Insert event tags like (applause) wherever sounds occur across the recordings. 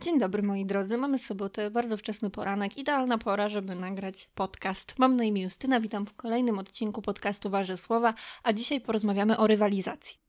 Dzień dobry moi drodzy, mamy sobotę, bardzo wczesny poranek, idealna pora, żeby nagrać podcast. Mam na imię Justyna, witam w kolejnym odcinku podcastu Waży Słowa, a dzisiaj porozmawiamy o rywalizacji.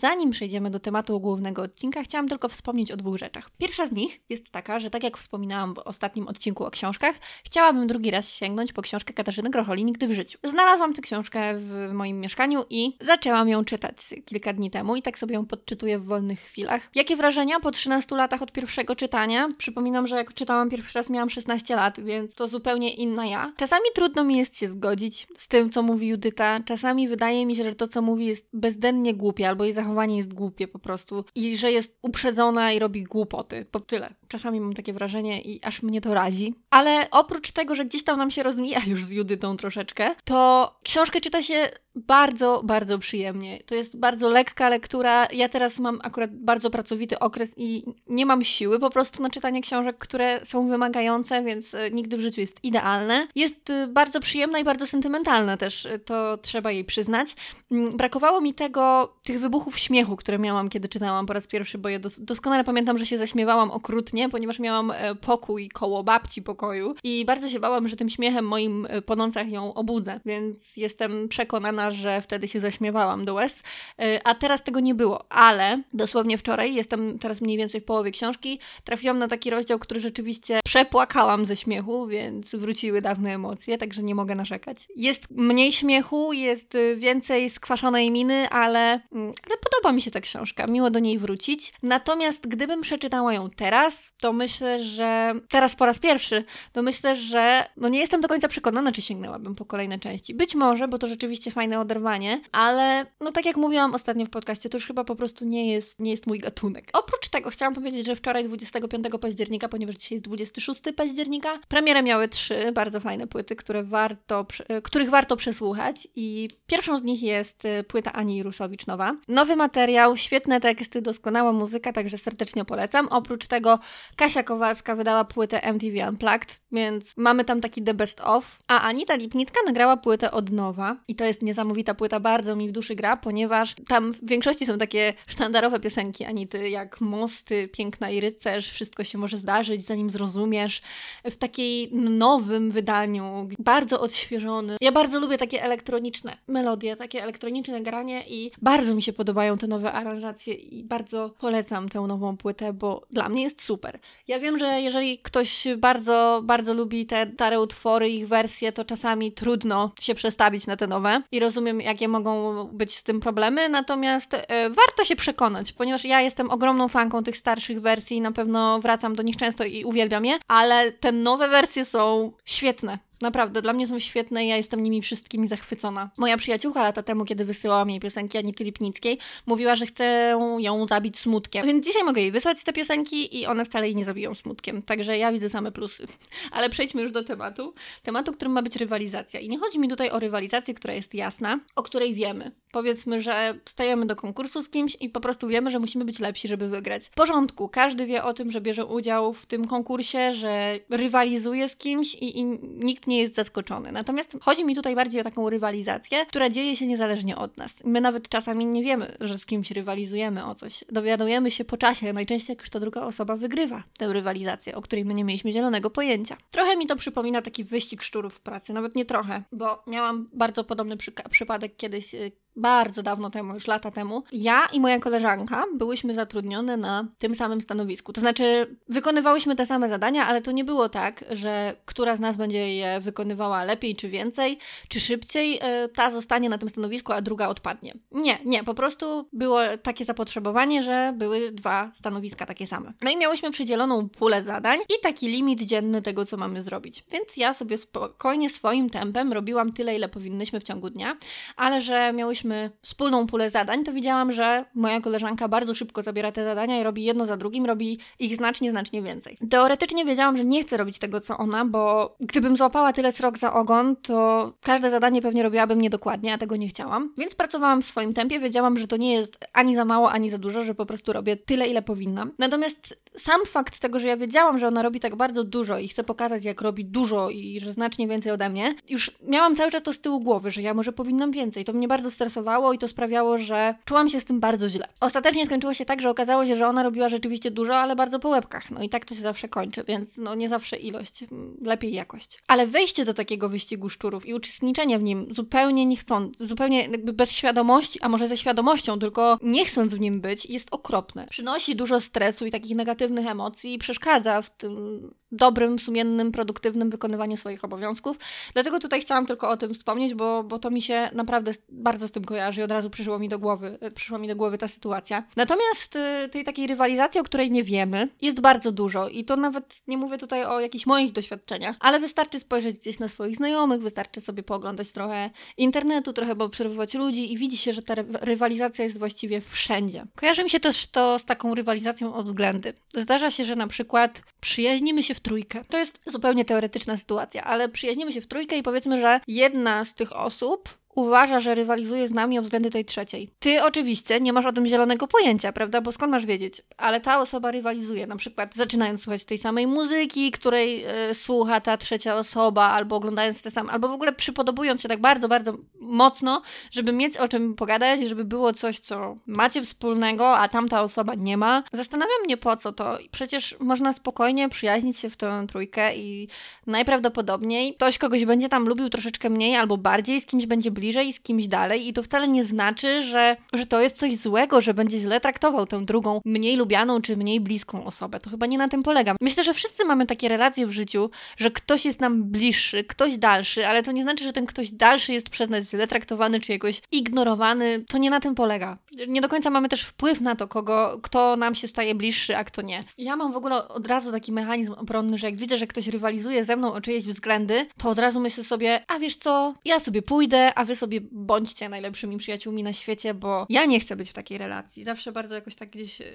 Zanim przejdziemy do tematu głównego odcinka, chciałam tylko wspomnieć o dwóch rzeczach. Pierwsza z nich jest taka, że tak jak wspominałam w ostatnim odcinku o książkach, chciałabym drugi raz sięgnąć po książkę Katarzyny Grocholi Nigdy w życiu. Znalazłam tę książkę w moim mieszkaniu i zaczęłam ją czytać kilka dni temu i tak sobie ją podczytuję w wolnych chwilach. Jakie wrażenia po 13 latach od pierwszego czytania? Przypominam, że jak czytałam pierwszy raz miałam 16 lat, więc to zupełnie inna ja. Czasami trudno mi jest się zgodzić z tym, co mówi Judyta. Czasami wydaje mi się, że to, co mówi jest bezdennie głupie albo jest zachowanie jest głupie po prostu i że jest uprzedzona i robi głupoty. Po tyle. Czasami mam takie wrażenie i aż mnie to razi. Ale oprócz tego, że gdzieś tam nam się rozmija już z Judytą troszeczkę, to książkę czyta się bardzo, bardzo przyjemnie. To jest bardzo lekka lektura. Ja teraz mam akurat bardzo pracowity okres i nie mam siły po prostu na czytanie książek, które są wymagające, więc e, nigdy w życiu jest idealne. Jest e, bardzo przyjemna i bardzo sentymentalna też, e, to trzeba jej przyznać. Mm, brakowało mi tego, tych wybuchów śmiechu, które miałam, kiedy czytałam po raz pierwszy, bo ja dos doskonale pamiętam, że się zaśmiewałam okrutnie, ponieważ miałam pokój koło babci pokoju i bardzo się bałam, że tym śmiechem moim po nocach ją obudzę, więc jestem przekonana, że wtedy się zaśmiewałam do łez, y, a teraz tego nie było, ale dosłownie wczoraj, jestem teraz mniej więcej w połowie książki, trafiłam na taki rozdział, który rzeczywiście przepłakałam ze śmiechu, więc wróciły dawne emocje, także nie mogę narzekać. Jest mniej śmiechu, jest więcej skwaszonej miny, ale, mm, ale podoba mi się ta książka, miło do niej wrócić. Natomiast gdybym przeczytała ją teraz, to myślę, że teraz po raz pierwszy, to myślę, że no nie jestem do końca przekonana, czy sięgnęłabym po kolejne części. Być może, bo to rzeczywiście fajne oderwanie, ale no tak jak mówiłam ostatnio w podcaście, to już chyba po prostu nie jest, nie jest mój gatunek. Oprócz tego chciałam powiedzieć, że wczoraj 25 października, ponieważ dzisiaj jest 26 października, premierę miały trzy bardzo fajne płyty, które warto, których warto przesłuchać i pierwszą z nich jest y, płyta Ani Rusowicz nowa. Nowy materiał, świetne teksty, doskonała muzyka, także serdecznie polecam. Oprócz tego Kasia Kowalska wydała płytę MTV Unplugged, więc mamy tam taki the best of, a Anita Lipnicka nagrała płytę od nowa i to jest niesamowita płyta, bardzo mi w duszy gra, ponieważ tam w większości są takie sztandarowe piosenki Anity, jak Mosty, Piękna i Rycerz, Wszystko się może zdarzyć, zanim zrozumiesz. W takiej nowym wydaniu, bardzo odświeżony. Ja bardzo lubię takie elektroniczne melodie, takie elektroniczne granie i bardzo mi się podobają te nowe aranżacje i bardzo polecam tę nową płytę, bo dla mnie jest super. Ja wiem, że jeżeli ktoś bardzo, bardzo lubi te stare utwory, ich wersje, to czasami trudno się przestawić na te nowe i rozumiem jakie mogą być z tym problemy, natomiast y, warto się przekonać, ponieważ ja jestem ogromną fanką tych starszych wersji na pewno wracam do nich często i uwielbiam je, ale te nowe wersje są świetne. Naprawdę, dla mnie są świetne i ja jestem nimi wszystkimi zachwycona. Moja przyjaciółka lata temu, kiedy wysyłała jej piosenki Aniki Lipnickiej, mówiła, że chce ją zabić smutkiem. Więc dzisiaj mogę jej wysłać te piosenki i one wcale jej nie zabiją smutkiem. Także ja widzę same plusy. (laughs) Ale przejdźmy już do tematu. Tematu, którym ma być rywalizacja. I nie chodzi mi tutaj o rywalizację, która jest jasna, o której wiemy. Powiedzmy, że stajemy do konkursu z kimś i po prostu wiemy, że musimy być lepsi, żeby wygrać. W porządku, każdy wie o tym, że bierze udział w tym konkursie, że rywalizuje z kimś i, i nikt nie jest zaskoczony. Natomiast chodzi mi tutaj bardziej o taką rywalizację, która dzieje się niezależnie od nas. My nawet czasami nie wiemy, że z kimś rywalizujemy o coś. Dowiadujemy się po czasie, najczęściej jak już ta druga osoba wygrywa tę rywalizację, o której my nie mieliśmy zielonego pojęcia. Trochę mi to przypomina taki wyścig szczurów w pracy, nawet nie trochę, bo miałam bardzo podobny przy przypadek kiedyś y, bardzo dawno temu, już lata temu, ja i moja koleżanka byłyśmy zatrudnione na tym samym stanowisku. To znaczy, wykonywałyśmy te same zadania, ale to nie było tak, że która z nas będzie je wykonywała lepiej czy więcej, czy szybciej, e, ta zostanie na tym stanowisku, a druga odpadnie. Nie, nie, po prostu było takie zapotrzebowanie, że były dwa stanowiska takie same. No i miałyśmy przydzieloną pulę zadań i taki limit dzienny tego, co mamy zrobić. Więc ja sobie spokojnie swoim tempem robiłam tyle, ile powinnyśmy w ciągu dnia, ale że miałyśmy mieliśmy wspólną pulę zadań, to widziałam, że moja koleżanka bardzo szybko zabiera te zadania i robi jedno za drugim, robi ich znacznie, znacznie więcej. Teoretycznie wiedziałam, że nie chcę robić tego, co ona, bo gdybym złapała tyle srok za ogon, to każde zadanie pewnie robiłabym niedokładnie, a tego nie chciałam. Więc pracowałam w swoim tempie, wiedziałam, że to nie jest ani za mało, ani za dużo, że po prostu robię tyle, ile powinnam. Natomiast sam fakt tego, że ja wiedziałam, że ona robi tak bardzo dużo i chcę pokazać, jak robi dużo i że znacznie więcej ode mnie, już miałam cały czas to z tyłu głowy, że ja może powinnam więcej. To mnie bardzo stresowało i to sprawiało, że czułam się z tym bardzo źle. Ostatecznie skończyło się tak, że okazało się, że ona robiła rzeczywiście dużo, ale bardzo po łebkach. No i tak to się zawsze kończy, więc no nie zawsze ilość, lepiej jakość. Ale wejście do takiego wyścigu szczurów i uczestniczenie w nim zupełnie nie chcąc, zupełnie jakby bez świadomości, a może ze świadomością, tylko nie chcąc w nim być, jest okropne. Przynosi dużo stresu i takich negatywnych emocji i przeszkadza w tym dobrym, sumiennym, produktywnym wykonywaniu swoich obowiązków. Dlatego tutaj chciałam tylko o tym wspomnieć, bo, bo to mi się naprawdę bardzo z tym kojarzy i od razu przyszło mi do głowy, e, przyszła mi do głowy ta sytuacja. Natomiast e, tej takiej rywalizacji, o której nie wiemy, jest bardzo dużo i to nawet nie mówię tutaj o jakichś moich doświadczeniach, ale wystarczy spojrzeć gdzieś na swoich znajomych, wystarczy sobie pooglądać trochę internetu, trochę obserwować ludzi i widzi się, że ta rywalizacja jest właściwie wszędzie. Kojarzy mi się też to z taką rywalizacją o względy. Zdarza się, że na przykład przyjaźnimy się w trójkę. To jest zupełnie teoretyczna sytuacja, ale przyjaźnimy się w trójkę i powiedzmy, że jedna z tych osób uważa, że rywalizuje z nami o względy tej trzeciej. Ty oczywiście nie masz o tym zielonego pojęcia, prawda? Bo skąd masz wiedzieć? Ale ta osoba rywalizuje, na przykład zaczynając słuchać tej samej muzyki, której y, słucha ta trzecia osoba, albo oglądając te same, albo w ogóle przypodobując się tak bardzo, bardzo mocno, żeby mieć o czym pogadać, żeby było coś, co macie wspólnego, a tamta osoba nie ma. Zastanawiam mnie po co to. Przecież można spokojnie przyjaźnić się w tę trójkę i najprawdopodobniej ktoś kogoś będzie tam lubił troszeczkę mniej albo bardziej, z kimś będzie bliżej z kimś dalej i to wcale nie znaczy, że, że to jest coś złego, że będzie źle traktował tę drugą, mniej lubianą czy mniej bliską osobę. To chyba nie na tym polega. Myślę, że wszyscy mamy takie relacje w życiu, że ktoś jest nam bliższy, ktoś dalszy, ale to nie znaczy, że ten ktoś dalszy jest przez nas źle traktowany czy jakoś ignorowany. To nie na tym polega. Nie do końca mamy też wpływ na to, kogo, kto nam się staje bliższy, a kto nie. Ja mam w ogóle od razu taki mechanizm obronny, że jak widzę, że ktoś rywalizuje ze mną o czyjeś względy, to od razu myślę sobie, a wiesz co, ja sobie pójdę, a wy sobie bądźcie najlepszymi przyjaciółmi na świecie, bo ja nie chcę być w takiej relacji. Zawsze bardzo jakoś tak gdzieś yy,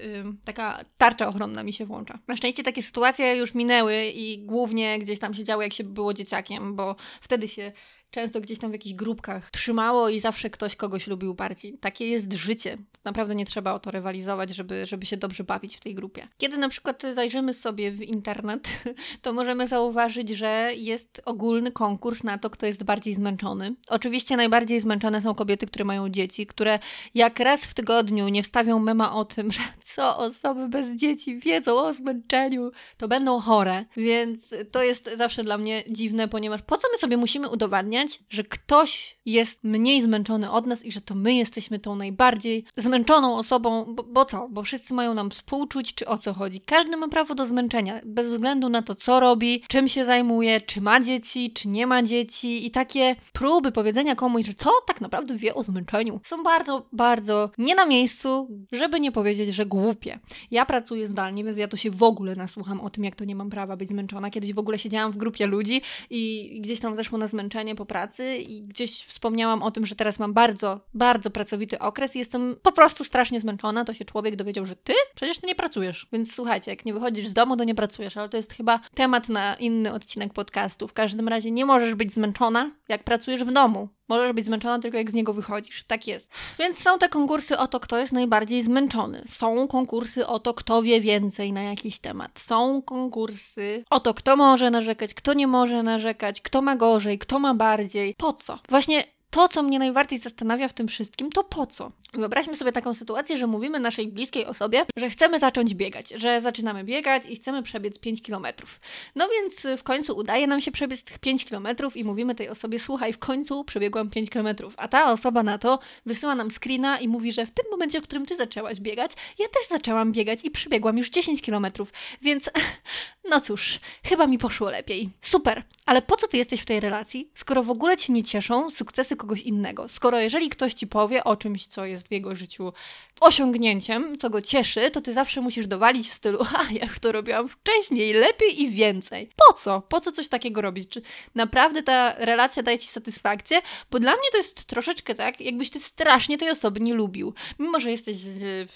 taka tarcza ochronna mi się włącza. Na szczęście takie sytuacje już minęły i głównie gdzieś tam się działy, jak się było dzieciakiem, bo wtedy się często gdzieś tam w jakichś grupkach trzymało i zawsze ktoś kogoś lubił bardziej. Takie jest życie. Naprawdę nie trzeba o to rywalizować, żeby, żeby się dobrze bawić w tej grupie. Kiedy na przykład zajrzymy sobie w internet, (laughs) to możemy zauważyć, że jest ogólny konkurs na to, kto jest bardziej zmęczony. Oczywiście najbardziej zmęczone są kobiety, które mają dzieci, które jak raz w tygodniu nie wstawią mema o tym, (laughs) że co osoby bez dzieci wiedzą o zmęczeniu, to będą chore. Więc to jest zawsze dla mnie dziwne, ponieważ po co my sobie musimy udowadniać, że ktoś jest mniej zmęczony od nas i że to my jesteśmy tą najbardziej zmęczoną osobą, bo, bo co? Bo wszyscy mają nam współczuć, czy o co chodzi. Każdy ma prawo do zmęczenia, bez względu na to, co robi, czym się zajmuje, czy ma dzieci, czy nie ma dzieci. I takie próby powiedzenia komuś, że co tak naprawdę wie o zmęczeniu, są bardzo, bardzo nie na miejscu, żeby nie powiedzieć, że głupie. Ja pracuję zdalnie, więc ja to się w ogóle nasłucham o tym, jak to nie mam prawa być zmęczona. Kiedyś w ogóle siedziałam w grupie ludzi i gdzieś tam zeszło na zmęczenie po pracy i gdzieś wspomniałam o tym, że teraz mam bardzo, bardzo pracowity okres i jestem po prostu strasznie zmęczona, to się człowiek dowiedział, że ty przecież ty nie pracujesz. Więc słuchajcie, jak nie wychodzisz z domu, to nie pracujesz, ale to jest chyba temat na inny odcinek podcastu. W każdym razie nie możesz być zmęczona, jak pracujesz w domu. Możesz być zmęczona tylko jak z niego wychodzisz. Tak jest. Więc są te konkursy o to, kto jest najbardziej zmęczony. Są konkursy o to, kto wie więcej na jakiś temat. Są konkursy o to, kto może narzekać, kto nie może narzekać, kto ma gorzej, kto ma bardziej. Po co? Właśnie to, co mnie najbardziej zastanawia w tym wszystkim, to po co? Wyobraźmy sobie taką sytuację, że mówimy naszej bliskiej osobie, że chcemy zacząć biegać, że zaczynamy biegać i chcemy przebiec 5 km. No więc w końcu udaje nam się przebiec tych 5 km i mówimy tej osobie: Słuchaj, w końcu przebiegłam 5 km. A ta osoba na to wysyła nam screena i mówi, że w tym momencie, w którym ty zaczęłaś biegać, ja też zaczęłam biegać i przebiegłam już 10 km. Więc (laughs) no cóż, chyba mi poszło lepiej. Super, ale po co ty jesteś w tej relacji, skoro w ogóle cię nie cieszą sukcesy kogoś innego? Skoro jeżeli ktoś ci powie o czymś, co jest w jego życiu osiągnięciem, co go cieszy, to ty zawsze musisz dowalić w stylu, (laughs) a ja już to robiłam wcześniej, lepiej i więcej. Po co? Po co coś takiego robić? Czy naprawdę ta relacja daje ci satysfakcję? Bo dla mnie to jest troszeczkę tak, jakbyś ty strasznie tej osoby nie lubił. Mimo, że jesteś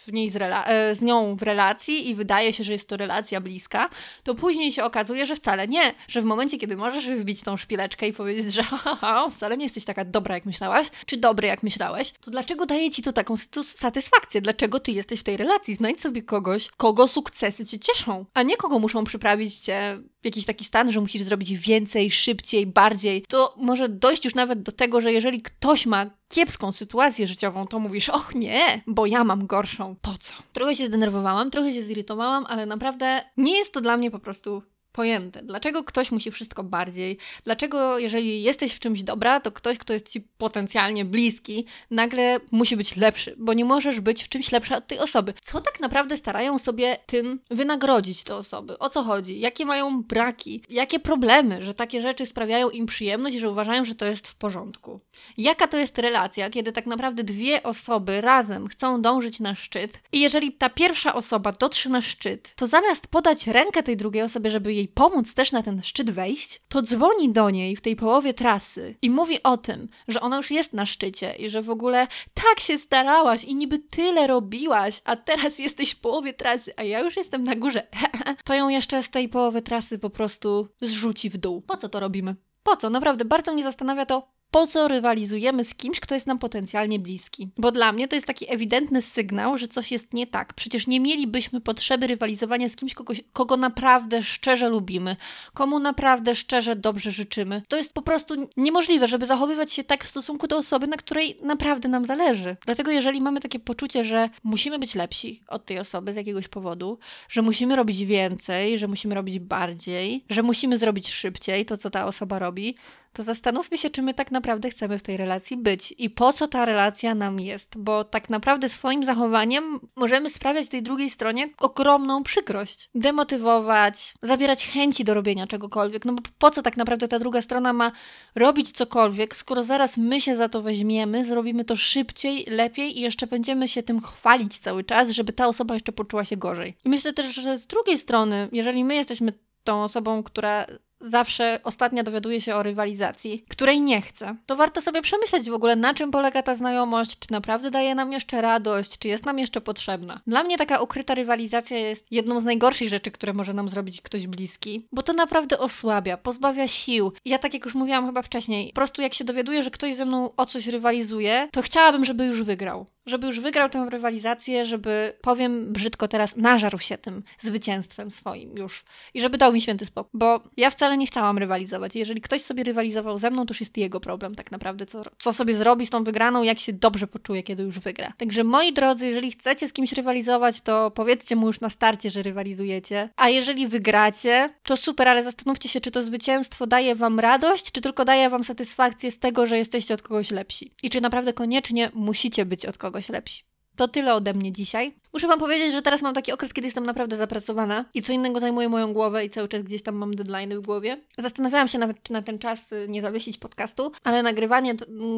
w niej z, e, z nią w relacji i wydaje się, że jest to relacja bliska, to później się okazuje, że wcale nie, że w momencie, kiedy masz możesz wbić tą szpileczkę i powiedzieć, że (laughs) haha, wcale nie jesteś taka dobra, jak myślałaś, czy dobry, jak myślałeś, to dlaczego daje ci to taką satysfakcję? Dlaczego ty jesteś w tej relacji? Znajdź sobie kogoś, kogo sukcesy cię cieszą, a nie kogo muszą przyprawić cię w jakiś taki stan, że musisz zrobić więcej, szybciej, bardziej. To może dojść już nawet do tego, że jeżeli ktoś ma kiepską sytuację życiową, to mówisz, och nie, bo ja mam gorszą. Po co? Trochę się zdenerwowałam, trochę się zirytowałam, ale naprawdę nie jest to dla mnie po prostu pojęte. Dlaczego ktoś musi wszystko bardziej? Dlaczego, jeżeli jesteś w czymś dobra, to ktoś, kto jest ci potencjalnie bliski, nagle musi być lepszy, bo nie możesz być w czymś lepszy od tej osoby? Co tak naprawdę starają sobie tym wynagrodzić te osoby? O co chodzi? Jakie mają braki? Jakie problemy, że takie rzeczy sprawiają im przyjemność i że uważają, że to jest w porządku? Jaka to jest relacja, kiedy tak naprawdę dwie osoby razem chcą dążyć na szczyt i jeżeli ta pierwsza osoba dotrze na szczyt, to zamiast podać rękę tej drugiej osobie, żeby jej pomóc też na ten szczyt wejść, to dzwoni do niej w tej połowie trasy i mówi o tym, że ona już jest na szczycie i że w ogóle tak się starałaś i niby tyle robiłaś, a teraz (laughs) jesteś w połowie trasy, a ja już jestem na górze. (laughs) to ją jeszcze z tej połowy trasy po prostu zrzuci w dół. Po co to robimy? Po co? Naprawdę bardzo mnie zastanawia to, po co rywalizujemy z kimś, kto jest nam potencjalnie bliski. Bo dla mnie to jest taki ewidentny sygnał, że coś jest nie tak. Przecież nie mielibyśmy potrzeby rywalizowania z kimś, kogo, kogo naprawdę szczerze lubimy, komu naprawdę szczerze dobrze życzymy. To jest po prostu niemożliwe, żeby zachowywać się tak w stosunku do osoby, na której naprawdę nam zależy. Dlatego, jeżeli mamy takie poczucie, że musimy być lepsi od tej osoby z jakiegoś powodu, że musimy robić więcej, że musimy robić bardziej, że musimy zrobić szybciej to, co ta osoba robi, to zastanówmy się, czy my tak naprawdę chcemy w tej relacji być i po co ta relacja nam jest, bo tak naprawdę swoim zachowaniem możemy sprawiać tej drugiej stronie ogromną przykrość, demotywować, zabierać chęci do robienia czegokolwiek. No bo po co tak naprawdę ta druga strona ma robić cokolwiek, skoro zaraz my się za to weźmiemy, zrobimy to szybciej, lepiej i jeszcze będziemy się tym chwalić cały czas, żeby ta osoba jeszcze poczuła się gorzej. I myślę też, że z drugiej strony, jeżeli my jesteśmy tą osobą, która zawsze ostatnia dowiaduje się o rywalizacji, której nie chce, to warto sobie przemyśleć w ogóle, na czym polega ta znajomość, czy naprawdę daje nam jeszcze radość, czy jest nam jeszcze potrzebna. Dla mnie taka ukryta rywalizacja jest jedną z najgorszych rzeczy, które może nam zrobić ktoś bliski, bo to naprawdę osłabia, pozbawia sił. Ja tak jak już mówiłam chyba wcześniej, po prostu jak się dowiaduję, że ktoś ze mną o coś rywalizuje, to chciałabym, żeby już wygrał żeby już wygrał tę rywalizację, żeby, powiem brzydko teraz, nażarł się tym zwycięstwem swoim już i żeby dał mi święty spokój, bo ja wcale nie chciałam rywalizować. Jeżeli ktoś sobie rywalizował ze mną, to już jest jego problem tak naprawdę, co, co sobie zrobi z tą wygraną, jak się dobrze poczuje, kiedy już wygra. Także moi drodzy, jeżeli chcecie z kimś rywalizować, to powiedzcie mu już na starcie, że rywalizujecie, a jeżeli wygracie, to super, ale zastanówcie się, czy to zwycięstwo daje wam radość, czy tylko daje wam satysfakcję z tego, że jesteście od kogoś lepsi. I czy naprawdę koniecznie musicie być od kogoś kogoś lepsi. To tyle ode mnie dzisiaj. Muszę Wam powiedzieć, że teraz mam taki okres, kiedy jestem naprawdę zapracowana i co innego zajmuje moją głowę i cały czas gdzieś tam mam deadline w głowie. Zastanawiałam się nawet, czy na ten czas y, nie zawiesić podcastu, ale nagrywanie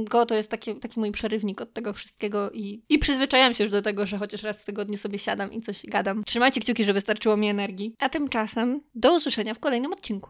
go to jest taki, taki mój przerywnik od tego wszystkiego i, i przyzwyczajam się już do tego, że chociaż raz w tygodniu sobie siadam i coś gadam. Trzymajcie kciuki, żeby starczyło mi energii. A tymczasem do usłyszenia w kolejnym odcinku.